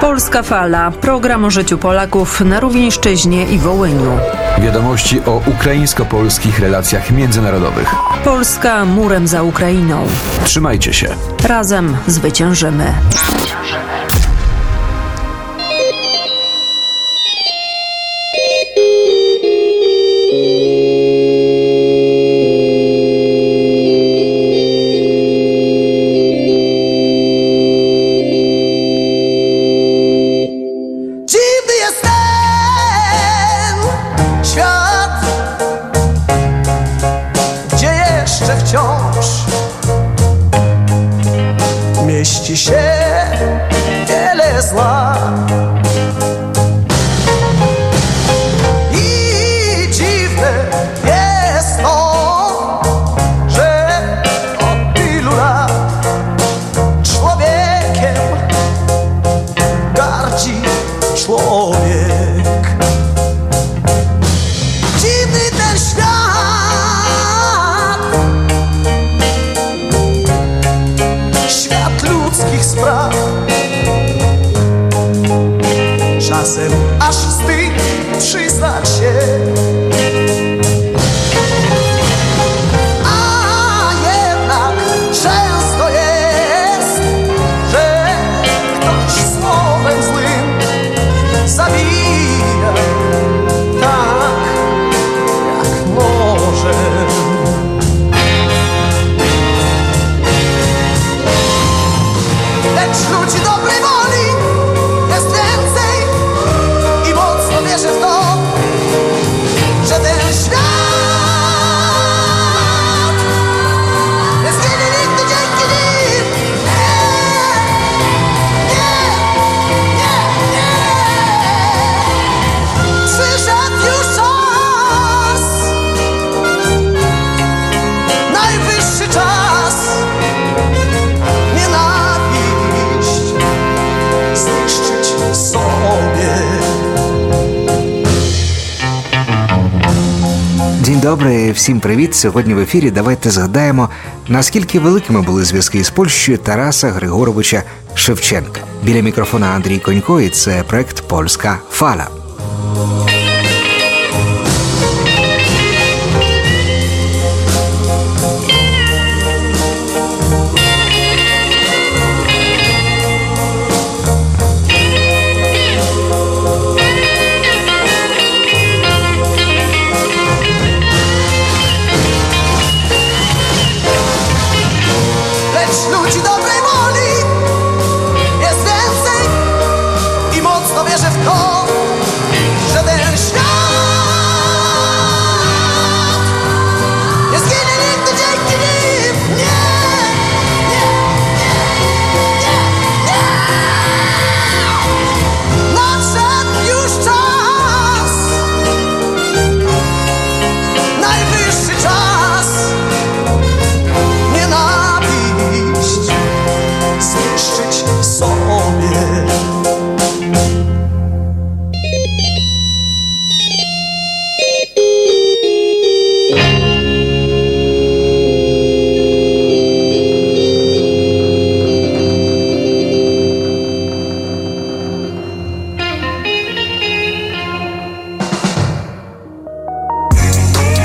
Polska Fala. Program o życiu Polaków na Rówieńszczyźnie i Wołyniu. Wiadomości o ukraińsko-polskich relacjach międzynarodowych. Polska murem za Ukrainą. Trzymajcie się. Razem zwyciężymy. Dziwny всім привіт! Сьогодні в ефірі давайте згадаємо, наскільки великими були зв'язки з Польщею Тараса Григоровича Шевченка. Біля мікрофона Андрій Конько і це проект Польська Фала.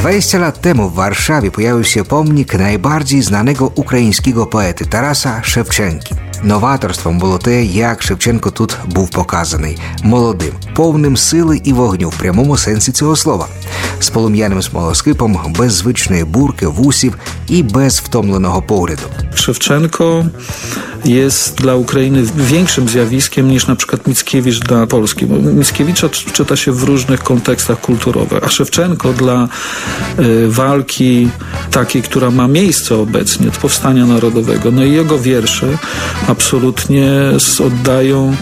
20 lat temu w Warszawie pojawił się pomnik najbardziej znanego ukraińskiego poety Tarasa Szewczenki. Nowatorstwem було те, як Шевченко тут був показаний молодим, повним сили і вогню в прямому сенсі цього слова, з полум'яним смолоскипом, без звичної бурки, вусів і без втомленого погляду. Шевченко jest dla Ukrainy większym zjawiskiem niż na przykład Mickiewicz dla Polski. Bo Mickiewicza czyta się w różnych kontekstach kulturowych, a Szewczenko dla e, walki takiej, która ma miejsce obecnie, od powstania narodowego. No i jego wiersze absolutnie oddają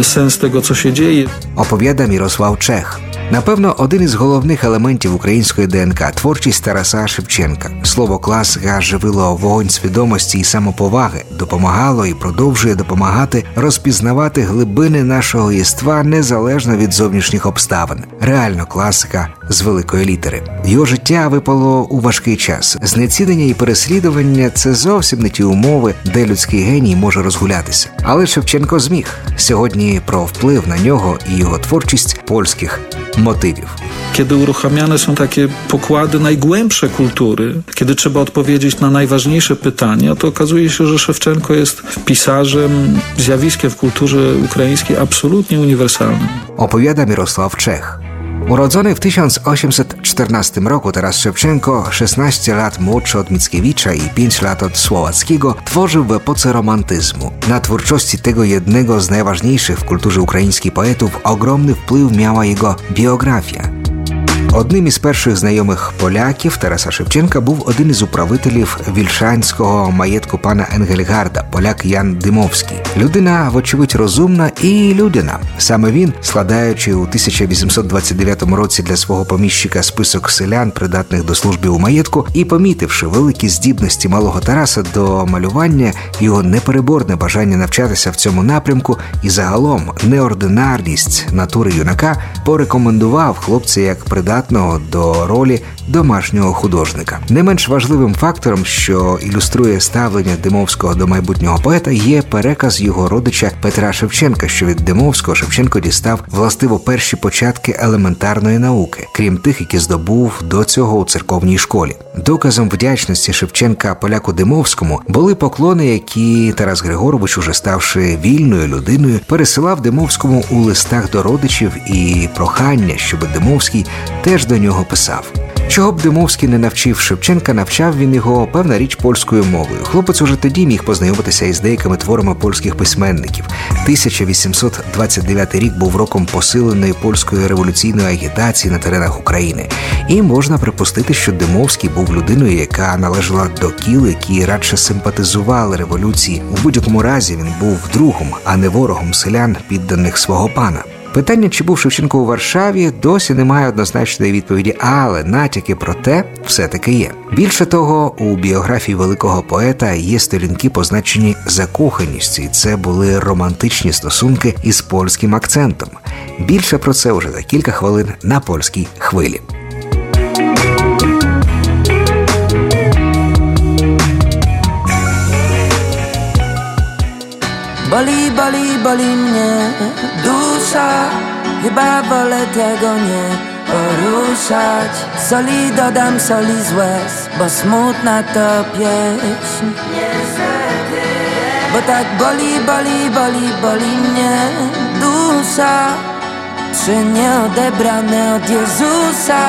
e, sens tego, co się dzieje. Opowiada Mirosław Czech, Напевно, один із головних елементів української ДНК творчість Тараса Шевченка. Слово класика живило вогонь свідомості і самоповаги, допомагало і продовжує допомагати розпізнавати глибини нашого єства незалежно від зовнішніх обставин. Реально класика з великої літери. Його життя випало у важкий час. Знецінення і переслідування це зовсім не ті умови, де людський геній може розгулятися. Але Шевченко зміг сьогодні про вплив на нього і його творчість польських motywów. Kiedy uruchamiane są takie pokłady najgłębsze kultury, kiedy trzeba odpowiedzieć na najważniejsze pytania, to okazuje się, że Szewczenko jest pisarzem, zjawiskiem w kulturze ukraińskiej absolutnie uniwersalnym. Opowiada Mirosław Czech. Urodzony w 1814 roku teraz Szewczenko, 16 lat młodszy od Mickiewicza i 5 lat od Słowackiego, tworzył w epoce romantyzmu. Na twórczości tego jednego z najważniejszych w kulturze ukraińskiej poetów ogromny wpływ miała jego biografia. Одним із перших знайомих поляків Тараса Шевченка був один із управителів вільшанського маєтку пана Енгельгарда, поляк Ян Димовський. Людина, вочевидь, розумна і людяна. Саме він, складаючи у 1829 році для свого поміщика список селян, придатних до служби у маєтку, і помітивши великі здібності малого Тараса до малювання, його непереборне бажання навчатися в цьому напрямку і загалом неординарність натури юнака порекомендував хлопця як придатного до ролі домашнього художника. Не менш важливим фактором, що ілюструє ставлення Димовського до майбутнього поета, є переказ його родича Петра Шевченка, що від Димовського Шевченко дістав властиво перші початки елементарної науки, крім тих, які здобув до цього у церковній школі. Доказом вдячності Шевченка поляку Димовському були поклони, які Тарас Григорович, уже ставши вільною людиною, пересилав Димовському у листах до родичів і прохання, щоб Димовський теж до нього писав. Чого б Димовський не навчив Шевченка, навчав він його певна річ польською мовою. Хлопець уже тоді міг познайомитися із деякими творами польських письменників. 1829 рік був роком посиленої польської революційної агітації на теренах України. І можна припустити, що Димовський був людиною, яка належала до кіл, які радше симпатизували революції. У будь-якому разі він був другом, а не ворогом селян, підданих свого пана. Питання, чи був Шевченко у Варшаві, досі немає однозначної відповіді, але натяки про те все-таки є. Більше того, у біографії великого поета є сторінки, позначені закоханістю, і це були романтичні стосунки із польським акцентом. Більше про це вже за кілька хвилин на польській хвилі. Boli, boli, boli mnie dusza. Chyba wolę tego nie poruszać. Soli dodam soli z łez Bo smutna to pieśń. Bo tak boli, boli, boli, boli mnie dusza. Trzy nieodebrane od Jezusa.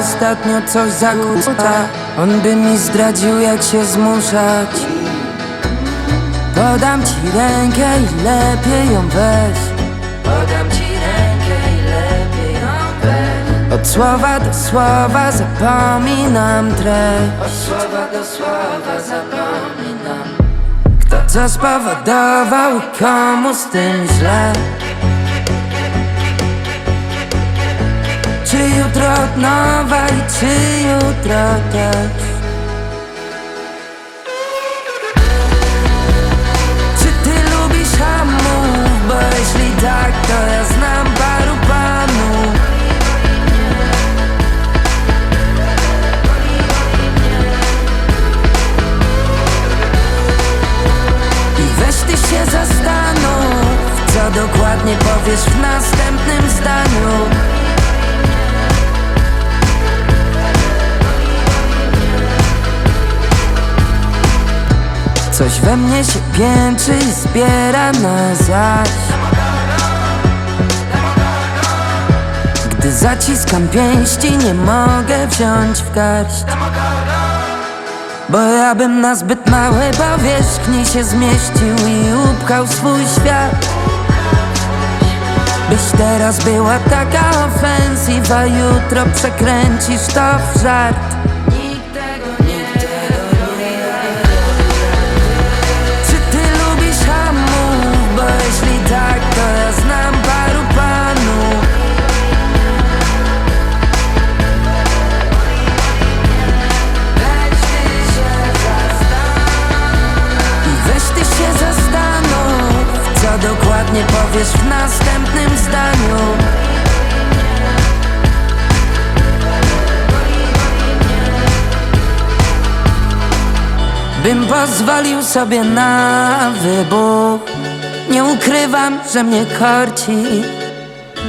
Ostatnio coś zakłóca. On by mi zdradził jak się zmuszać Podam ci rękę i lepiej ją weź. Podam ci rękę i lepiej ją weź. Od słowa do słowa zapominam treść. Od słowa do słowa zapominam. Kto co spowodował i komu z tym źle? Czy jutro od nowa i czy jutro też Bo jeśli tak, to ja znam paru panów. I weź ty się zastanów Co dokładnie powiesz w następnym zdaniu. Coś we mnie się piętrzy i zbiera na zaś Gdy zaciskam pięści nie mogę wziąć w garść. Bo ja bym na zbyt małej powierzchni się zmieścił i upchał swój świat. Byś teraz była taka ofensywa, jutro przekręcisz to w żart powiesz w następnym zdaniu. Bym pozwolił sobie na wybór. Nie ukrywam, że mnie korci.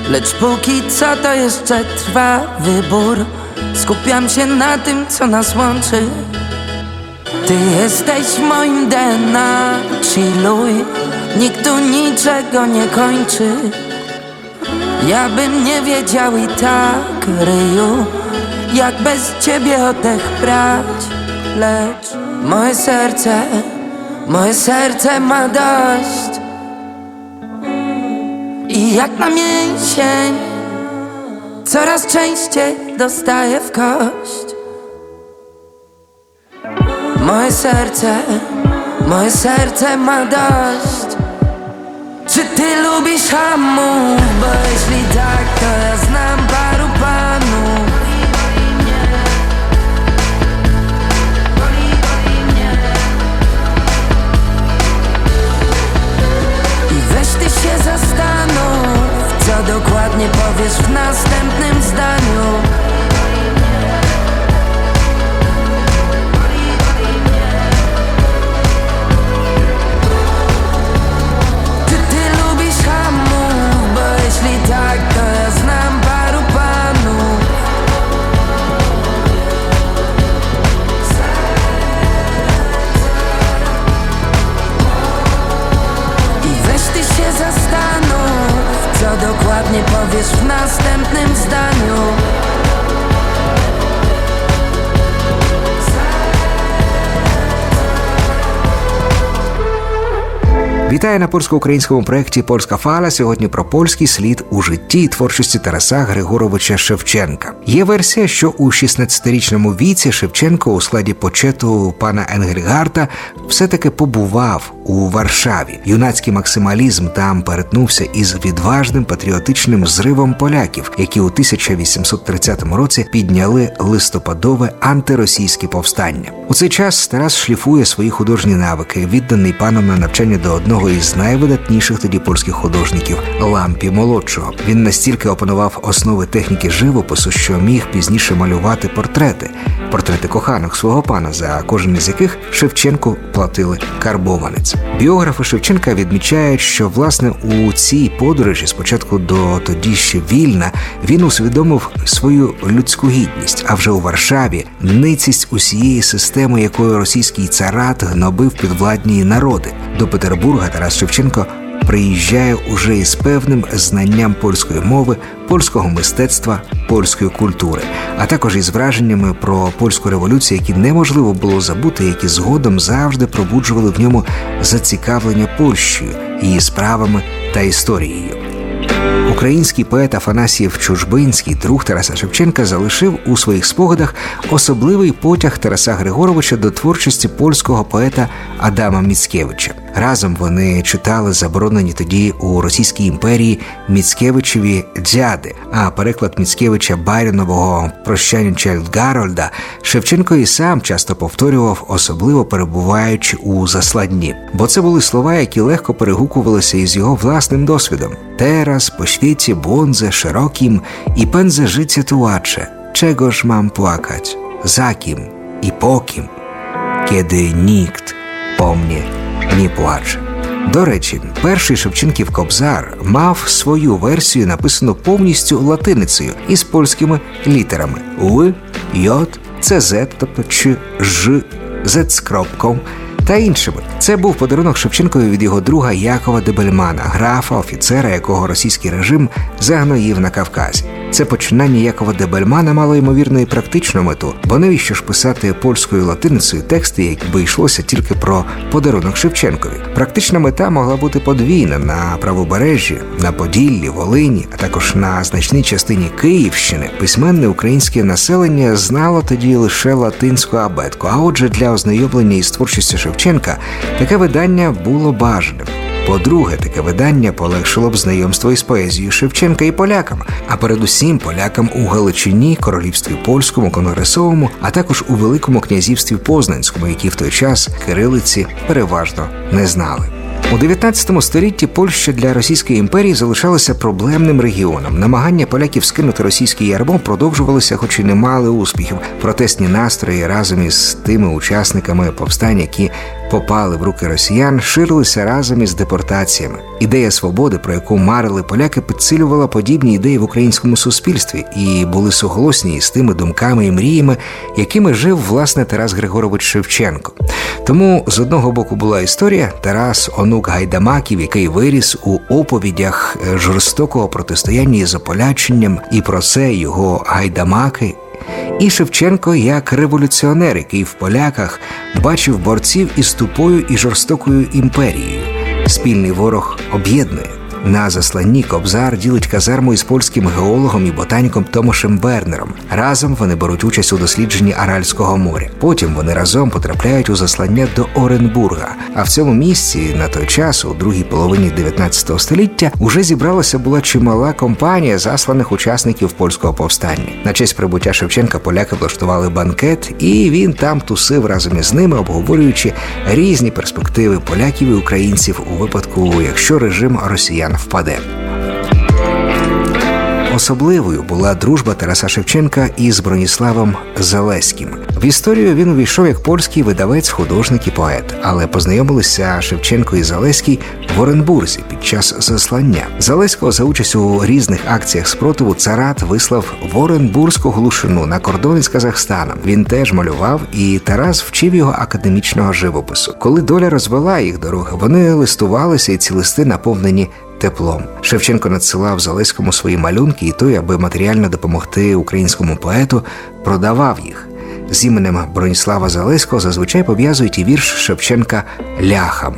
Lecz póki co to jeszcze trwa wybór. Skupiam się na tym, co nas łączy. Ty jesteś moim DNA, chilluj. Nikt tu niczego nie kończy. Ja bym nie wiedział i tak, ryju Jak bez ciebie oddech brać Lecz moje serce, moje serce ma dość. I jak na mięsień Coraz częściej dostaję w kość. Moje serce, moje serce ma dość Czy ty lubisz hamów? Bo jeśli tak, to ja znam paru panów I weź się zastanów Co dokładnie powiesz w następnym zdaniu Вітаю на польсько-українському проєкті Польська фала. Сьогодні про польський слід у житті і творчості Тараса Григоровича Шевченка. Є версія, що у 16-річному віці Шевченко у складі почету пана Енгельгарта все-таки побував у Варшаві. Юнацький максималізм там перетнувся із відважним патріотичним зривом поляків, які у 1830 році підняли листопадове антиросійське повстання. У цей час Тарас шліфує свої художні навики, відданий паном на навчання до одного із найвидатніших тоді польських художників Лампі Молодшого. Він настільки опанував основи техніки живопису, що міг пізніше малювати портрети, портрети коханих свого пана, за кожен із яких Шевченку платили карбованець. Біографи Шевченка відмічають, що власне у цій подорожі, спочатку до тоді ще вільна, він усвідомив свою людську гідність, а вже у Варшаві ницість усієї системи, якою російський царат гнобив підвладні народи. До Петербурга Тарас Шевченко приїжджає уже із певним знанням польської мови, польського мистецтва, польської культури, а також із враженнями про польську революцію, які неможливо було забути, які згодом завжди пробуджували в ньому зацікавлення Польщею, її справами та історією. Український поет Афанасієв Чужбинський, друг Тараса Шевченка, залишив у своїх спогадах особливий потяг Тараса Григоровича до творчості польського поета Адама Міцкевича. Разом вони читали заборонені тоді у Російській імперії Міцкевичеві дзяди, а переклад Міцкевича Байронового прощання Гарольда Шевченко і сам часто повторював, особливо перебуваючи у засладні, бо це були слова, які легко перегукувалися із його власним досвідом. Teraz po świecie błądzę szerokim i pędzę życie tułacze. Czegoż mam płakać? Za kim i po kim? Kiedy nikt po nie płacze. До речі, перший Шевченків Кобзар мав свою версію, написану повністю латиницею із польськими літерами В, Й, ЦЗ, тобто Ч, Ж, З з кропком та іншими. Це був подарунок Шевченкові від його друга Якова Дебельмана, графа, офіцера, якого російський режим загноїв на Кавказі. Це починання Якова Дебельмана мало ймовірно і практичну мету, бо навіщо ж писати польською латиницею тексти, якби йшлося тільки про подарунок Шевченкові. Практична мета могла бути подвійна на правобережжі, на Поділлі, Волині, а також на значній частині Київщини. Письменне українське населення знало тоді лише латинську абетку. А отже, для ознайомлення із творчістю Шевченка таке видання було бажаним. По-друге, таке видання полегшило б знайомство із поезією Шевченка і полякам, а передусім полякам у Галичині, королівстві польському, конгресовому, а також у Великому князівстві Познанському, які в той час кирилиці переважно не знали. У 19 столітті Польща для Російської імперії залишалася проблемним регіоном. Намагання поляків скинути російське ярмо продовжувалися, хоч і не мали успіхів. Протестні настрої разом із тими учасниками повстань, які попали в руки росіян, ширилися разом із депортаціями. Ідея свободи, про яку марили поляки, підсилювала подібні ідеї в українському суспільстві і були суголосні із тими думками і мріями, якими жив власне Тарас Григорович Шевченко. Тому з одного боку була історія Тарас онук Гайдамаків, який виріс у оповідях е, жорстокого протистояння із ополяченням, і про це його гайдамаки. І Шевченко як революціонер, який в поляках бачив борців із тупою і жорстокою імперією. Спільний ворог об'єднує. На засланні Кобзар ділить казарму із польським геологом і ботаніком Томашем Бернером. Разом вони беруть участь у дослідженні Аральського моря. Потім вони разом потрапляють у заслання до Оренбурга. А в цьому місці на той час, у другій половині 19 століття, уже зібралася була чимала компанія засланих учасників польського повстання. На честь прибуття Шевченка поляки влаштували банкет, і він там тусив разом із ними, обговорюючи різні перспективи поляків і українців у випадку, якщо режим росіян впаде. Особливою була дружба Тараса Шевченка із Броніславом Залеським. В історію він увійшов як польський видавець, художник і поет, але познайомилися Шевченко і Залеський в Оренбурзі під час заслання. Залеського за участь у різних акціях спротиву царат вислав в Оренбурзьку глушину на кордоні з Казахстаном. Він теж малював, і Тарас вчив його академічного живопису. Коли доля розвела їх дороги, вони листувалися, і ці листи наповнені теплом. Шевченко надсилав Залеському свої малюнки, і той, аби матеріально допомогти українському поету, продавав їх. З іменем Броніслава Залеського зазвичай пов'язують і вірш Шевченка ляхам.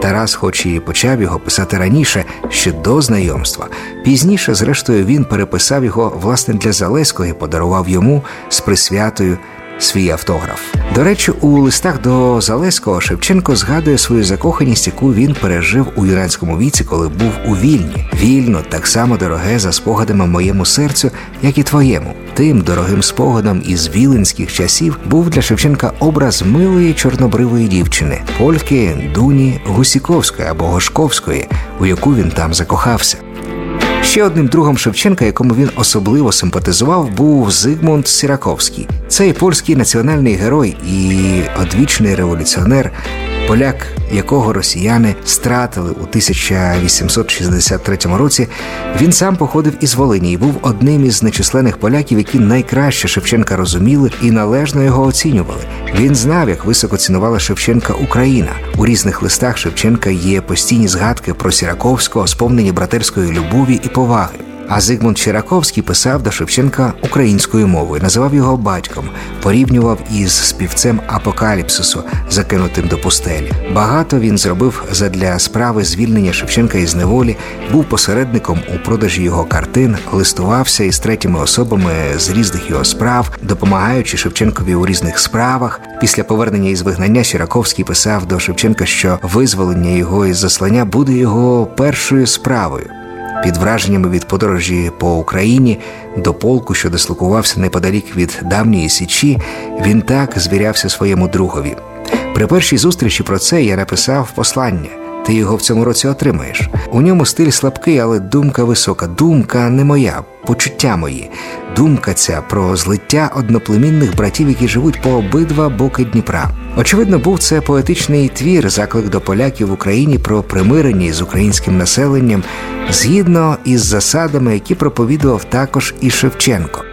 Тарас, хоч і почав його писати раніше, ще до знайомства. Пізніше, зрештою, він переписав його власне для Залеського і подарував йому з присвятою свій автограф. До речі, у листах до Залеського Шевченко згадує свою закоханість, яку він пережив у юнацькому віці, коли був у вільні. Вільно так само дороге за спогадами моєму серцю, як і твоєму. Тим дорогим спогадом із віленських часів був для Шевченка образ милої чорнобривої дівчини, польки Дуні Гусіковської або Гошковської, у яку він там закохався. Ще одним другом Шевченка, якому він особливо симпатизував, був Зигмунд Сіраковський. Цей польський національний герой і одвічний революціонер, поляк, якого росіяни стратили у 1863 році. Він сам походив із Волині і був одним із нечисленних поляків, які найкраще Шевченка розуміли і належно його оцінювали. Він знав, як високо цінувала Шевченка Україна. У різних листах Шевченка є постійні згадки про Сіраковського, сповнені братерської любові і поваги. А Зигмунд Чираковський писав до Шевченка українською мовою, називав його батьком, порівнював із співцем апокаліпсису, закинутим до пустелі. Багато він зробив задля справи звільнення Шевченка із неволі, був посередником у продажі його картин, листувався із третіми особами з різних його справ, допомагаючи Шевченкові у різних справах. Після повернення із вигнання Чираковський писав до Шевченка, що визволення його із заслання буде його першою справою. Під враженнями від подорожі по Україні до полку, що дислокувався неподалік від давньої січі, він так звірявся своєму другові. При першій зустрічі про це я написав послання. Ти його в цьому році отримаєш. У ньому стиль слабкий, але думка висока. Думка не моя, почуття мої. Думка ця про злиття одноплемінних братів, які живуть по обидва боки Дніпра. Очевидно, був це поетичний твір, заклик до поляків в Україні про примирення з українським населенням, згідно із засадами, які проповідував також і Шевченко.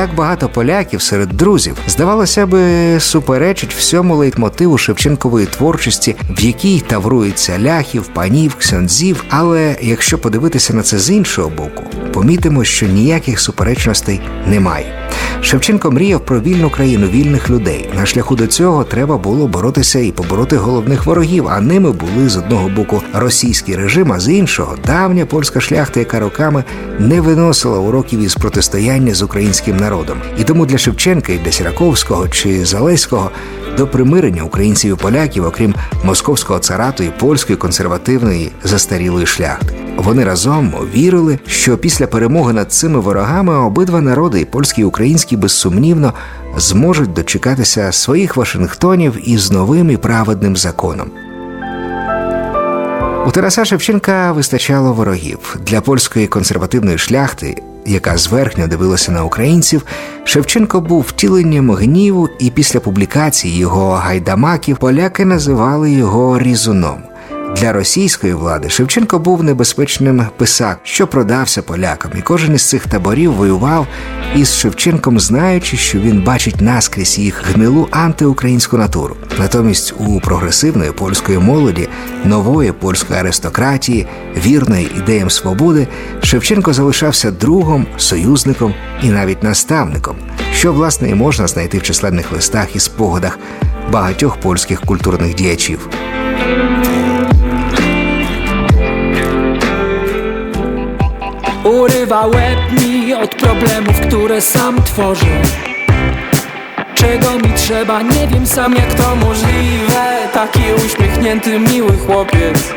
Так багато поляків серед друзів здавалося би суперечить всьому лейтмотиву Шевченкової творчості, в якій таврується ляхів, панів, ксьондзів. Але якщо подивитися на це з іншого боку, помітимо, що ніяких суперечностей немає. Шевченко мріяв про вільну країну, вільних людей. На шляху до цього треба було боротися і побороти головних ворогів. А ними були з одного боку російський режим, а з іншого давня польська шляхта, яка роками не виносила уроків із протистояння з українським народом. І тому для Шевченка і для Сіраковського чи Залеського до примирення українців і поляків, окрім московського царату і польської консервативної застарілої шляхти. Вони разом вірили, що після перемоги над цими ворогами обидва народи, і польський і український, безсумнівно зможуть дочекатися своїх Вашингтонів із новим і праведним законом. У Тараса Шевченка вистачало ворогів для польської консервативної шляхти, яка зверхньо дивилася на українців. Шевченко був втіленням гніву, і після публікації його гайдамаків поляки називали його різуном. Для російської влади Шевченко був небезпечним писак, що продався полякам, і кожен із цих таборів воював із Шевченком, знаючи, що він бачить наскрізь їх гнилу антиукраїнську натуру. Натомість у прогресивної польської молоді, нової польської аристократії, вірної ідеям свободи, Шевченко залишався другом, союзником і навіть наставником, що власне і можна знайти в численних листах і спогадах багатьох польських культурних діячів. Urywa łeb mi od problemów, które sam tworzę. Czego mi trzeba, nie wiem sam jak to możliwe. Taki uśmiechnięty, miły chłopiec.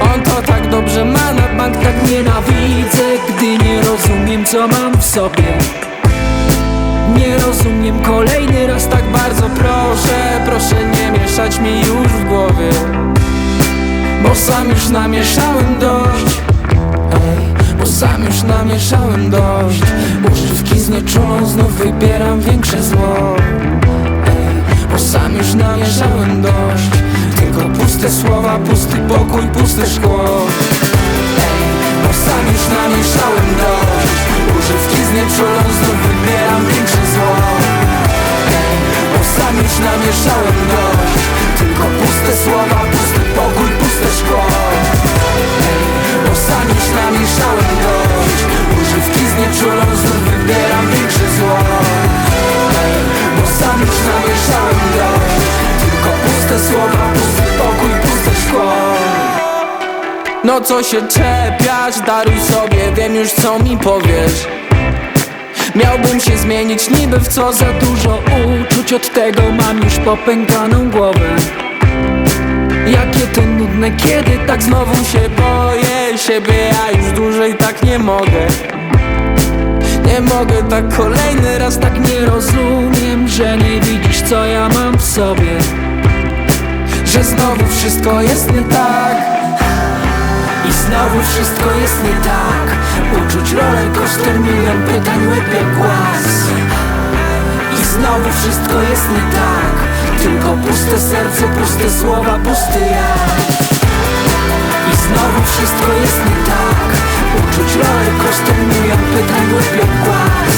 On to tak dobrze ma, na bank tak nienawidzę Gdy nie rozumiem co mam w sobie. Nie rozumiem kolejny raz tak bardzo proszę. Proszę nie mieszać mi już w głowie. Bo sam już namieszałem dość. Ej, bo sam już namieszałem dość. Używki znieczulą znów wybieram większe zło. Bo sam już namieszałem dość. Tylko puste słowa, pusty pokój, puste szkło. Bo sam już namieszałem dość. Używki znieczulą znów wybieram większe zło. Bo sam już namieszałem dość. Tylko puste słowa, pusty pokój, puste szkło No co się czepiać, daruj sobie, wiem już co mi powiesz. Miałbym się zmienić niby w co za dużo uczuć Od tego mam już popękaną głowę. Jakie to nudne, kiedy tak znowu się boję Siebie ja już dłużej tak nie mogę. Nie mogę tak kolejny raz tak nie rozumiem Że nie widzisz co ja mam w sobie. Że znowu wszystko jest nie tak znowu wszystko jest nie tak. Uczuć rolę kosztem milion pytań łeb jak głaz. I znowu wszystko jest nie tak. Tylko puste serce, puste słowa, pusty ja I znowu wszystko jest nie tak. Uczuć rolę kosztem milion pytań łeb jak głaz.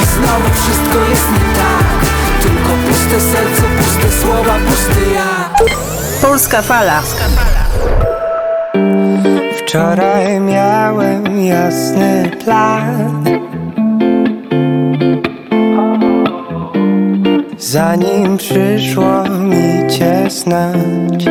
I znowu wszystko jest nie tak. Tylko puste serce, puste słowa, pusty ja Polska fala. Wczoraj miałem jasny plan. Zanim przyszło mi cię znać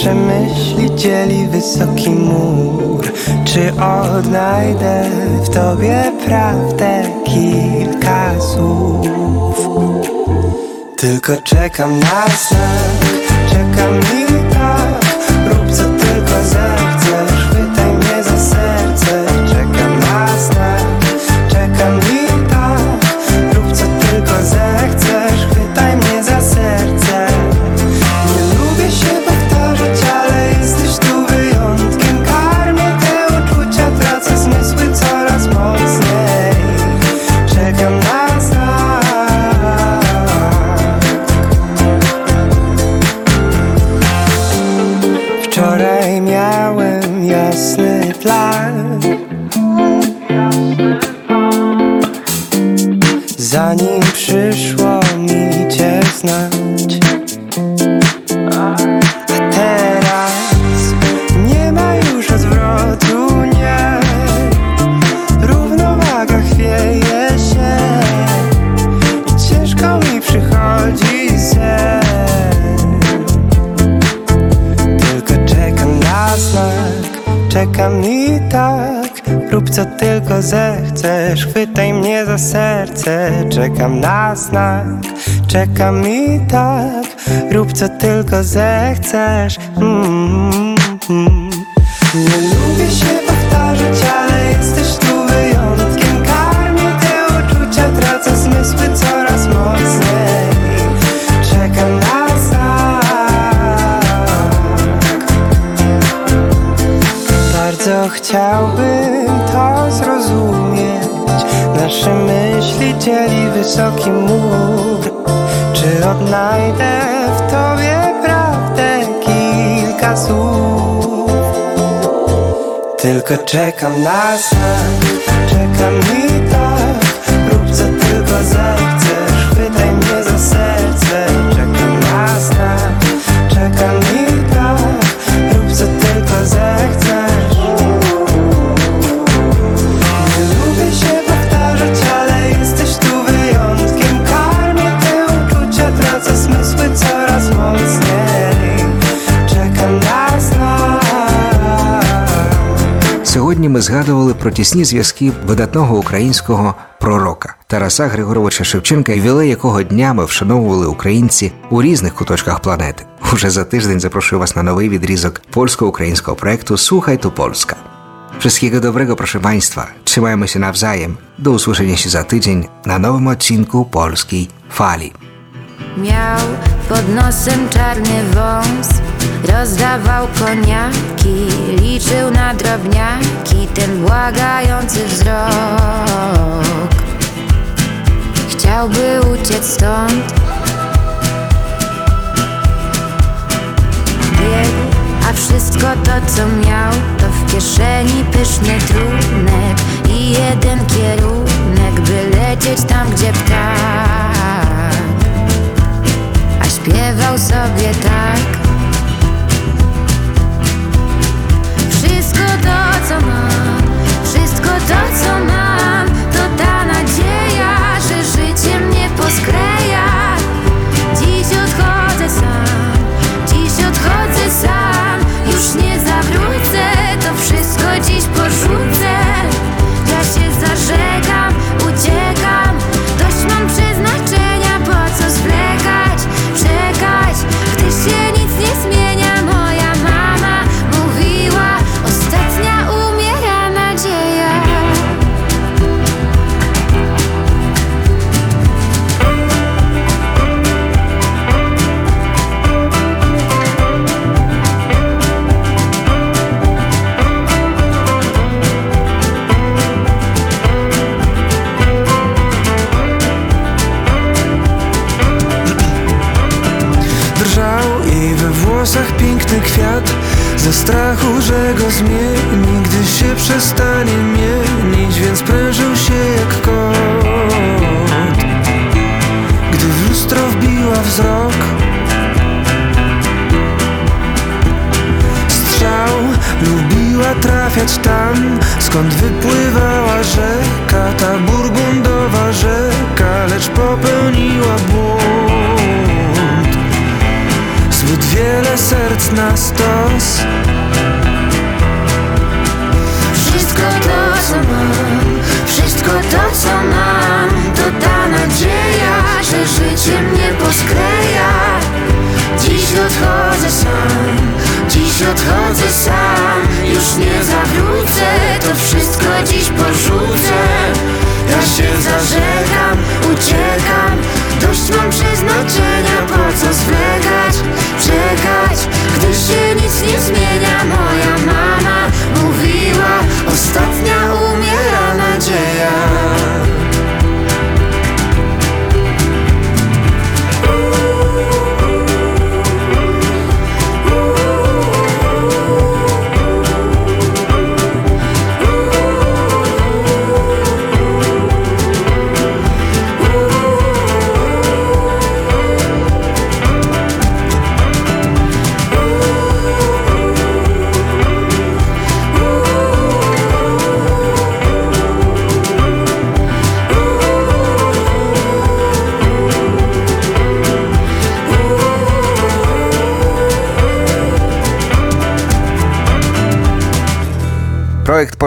Nasze myśli dzieli wysoki mur. Czy odnajdę w tobie prawdę kilka słów? Tylko czekam na znak, czekam i tak zechcesz Chwytaj mnie za serce. Czekam na znak Czekam i tak. Rób co tylko zechcesz. Mm, mm. Nie lubię się powtarzać, ale jesteś tu wyjątkiem. Karmię te uczucia, tracę zmysły coraz mocniej. Czekam na znak. Bardzo chciałbym to zrozumieć Nasze myśli dzieli wysoki mur. Czy odnajdę w tobie prawdę kilka słów? Tylko czekam na znak. Czekam i tak Rób co tylko zechcesz Сьогодні ми згадували про тісні зв'язки видатного українського пророка Тараса Григоровича Шевченка, ювілей якого днями вшановували українці у різних куточках планети. Уже за тиждень запрошую вас на новий відрізок польсько-українського проекту Słuchaj tu Polska. Wszystkiego dobrego, proszę Państwa. Trzymajmy się nawzajem. Do usłyszenia za tydzień na nowym odcinku Polskiej Fali. Miał pod nosem czarny wąs. Rozdawał koniaki Liczył na drobniaki Ten błagający wzrok. Chciałby uciec stąd. Biegł, a wszystko to co miał To w kieszeni pyszny trunek I jeden kierunek By lecieć tam gdzie ptak śpiewał sobie tak. Wszystko to co mam, wszystko to co mam To ta nadzieja, że życie mnie poskleja. Dziś odchodzę sam, dziś odchodzę sam trafiać tam? Skąd wypływała rzeka? Ta burgundowa rzeka Lecz popełniła błąd. Zbyt wiele serc na stos. Wszystko to co mam, wszystko to co mam To ta nadzieja, że życie mnie poskleja. Dziś odchodzę odchodzę sam Już nie zawrócę, to wszystko dziś porzucę. Ja się zażegam, uciekam Dość mam przeznaczenia, po co zwlekać, czekać Gdy się nic nie zmienia, moja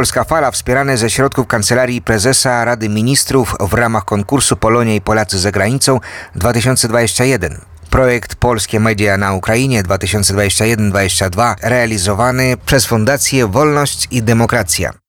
Polska Fala wspierane ze środków Kancelarii Prezesa Rady Ministrów w ramach konkursu Polonia i Polacy za granicą 2021. Projekt Polskie Media na Ukrainie 2021-2022 realizowany przez Fundację Wolność i Demokracja.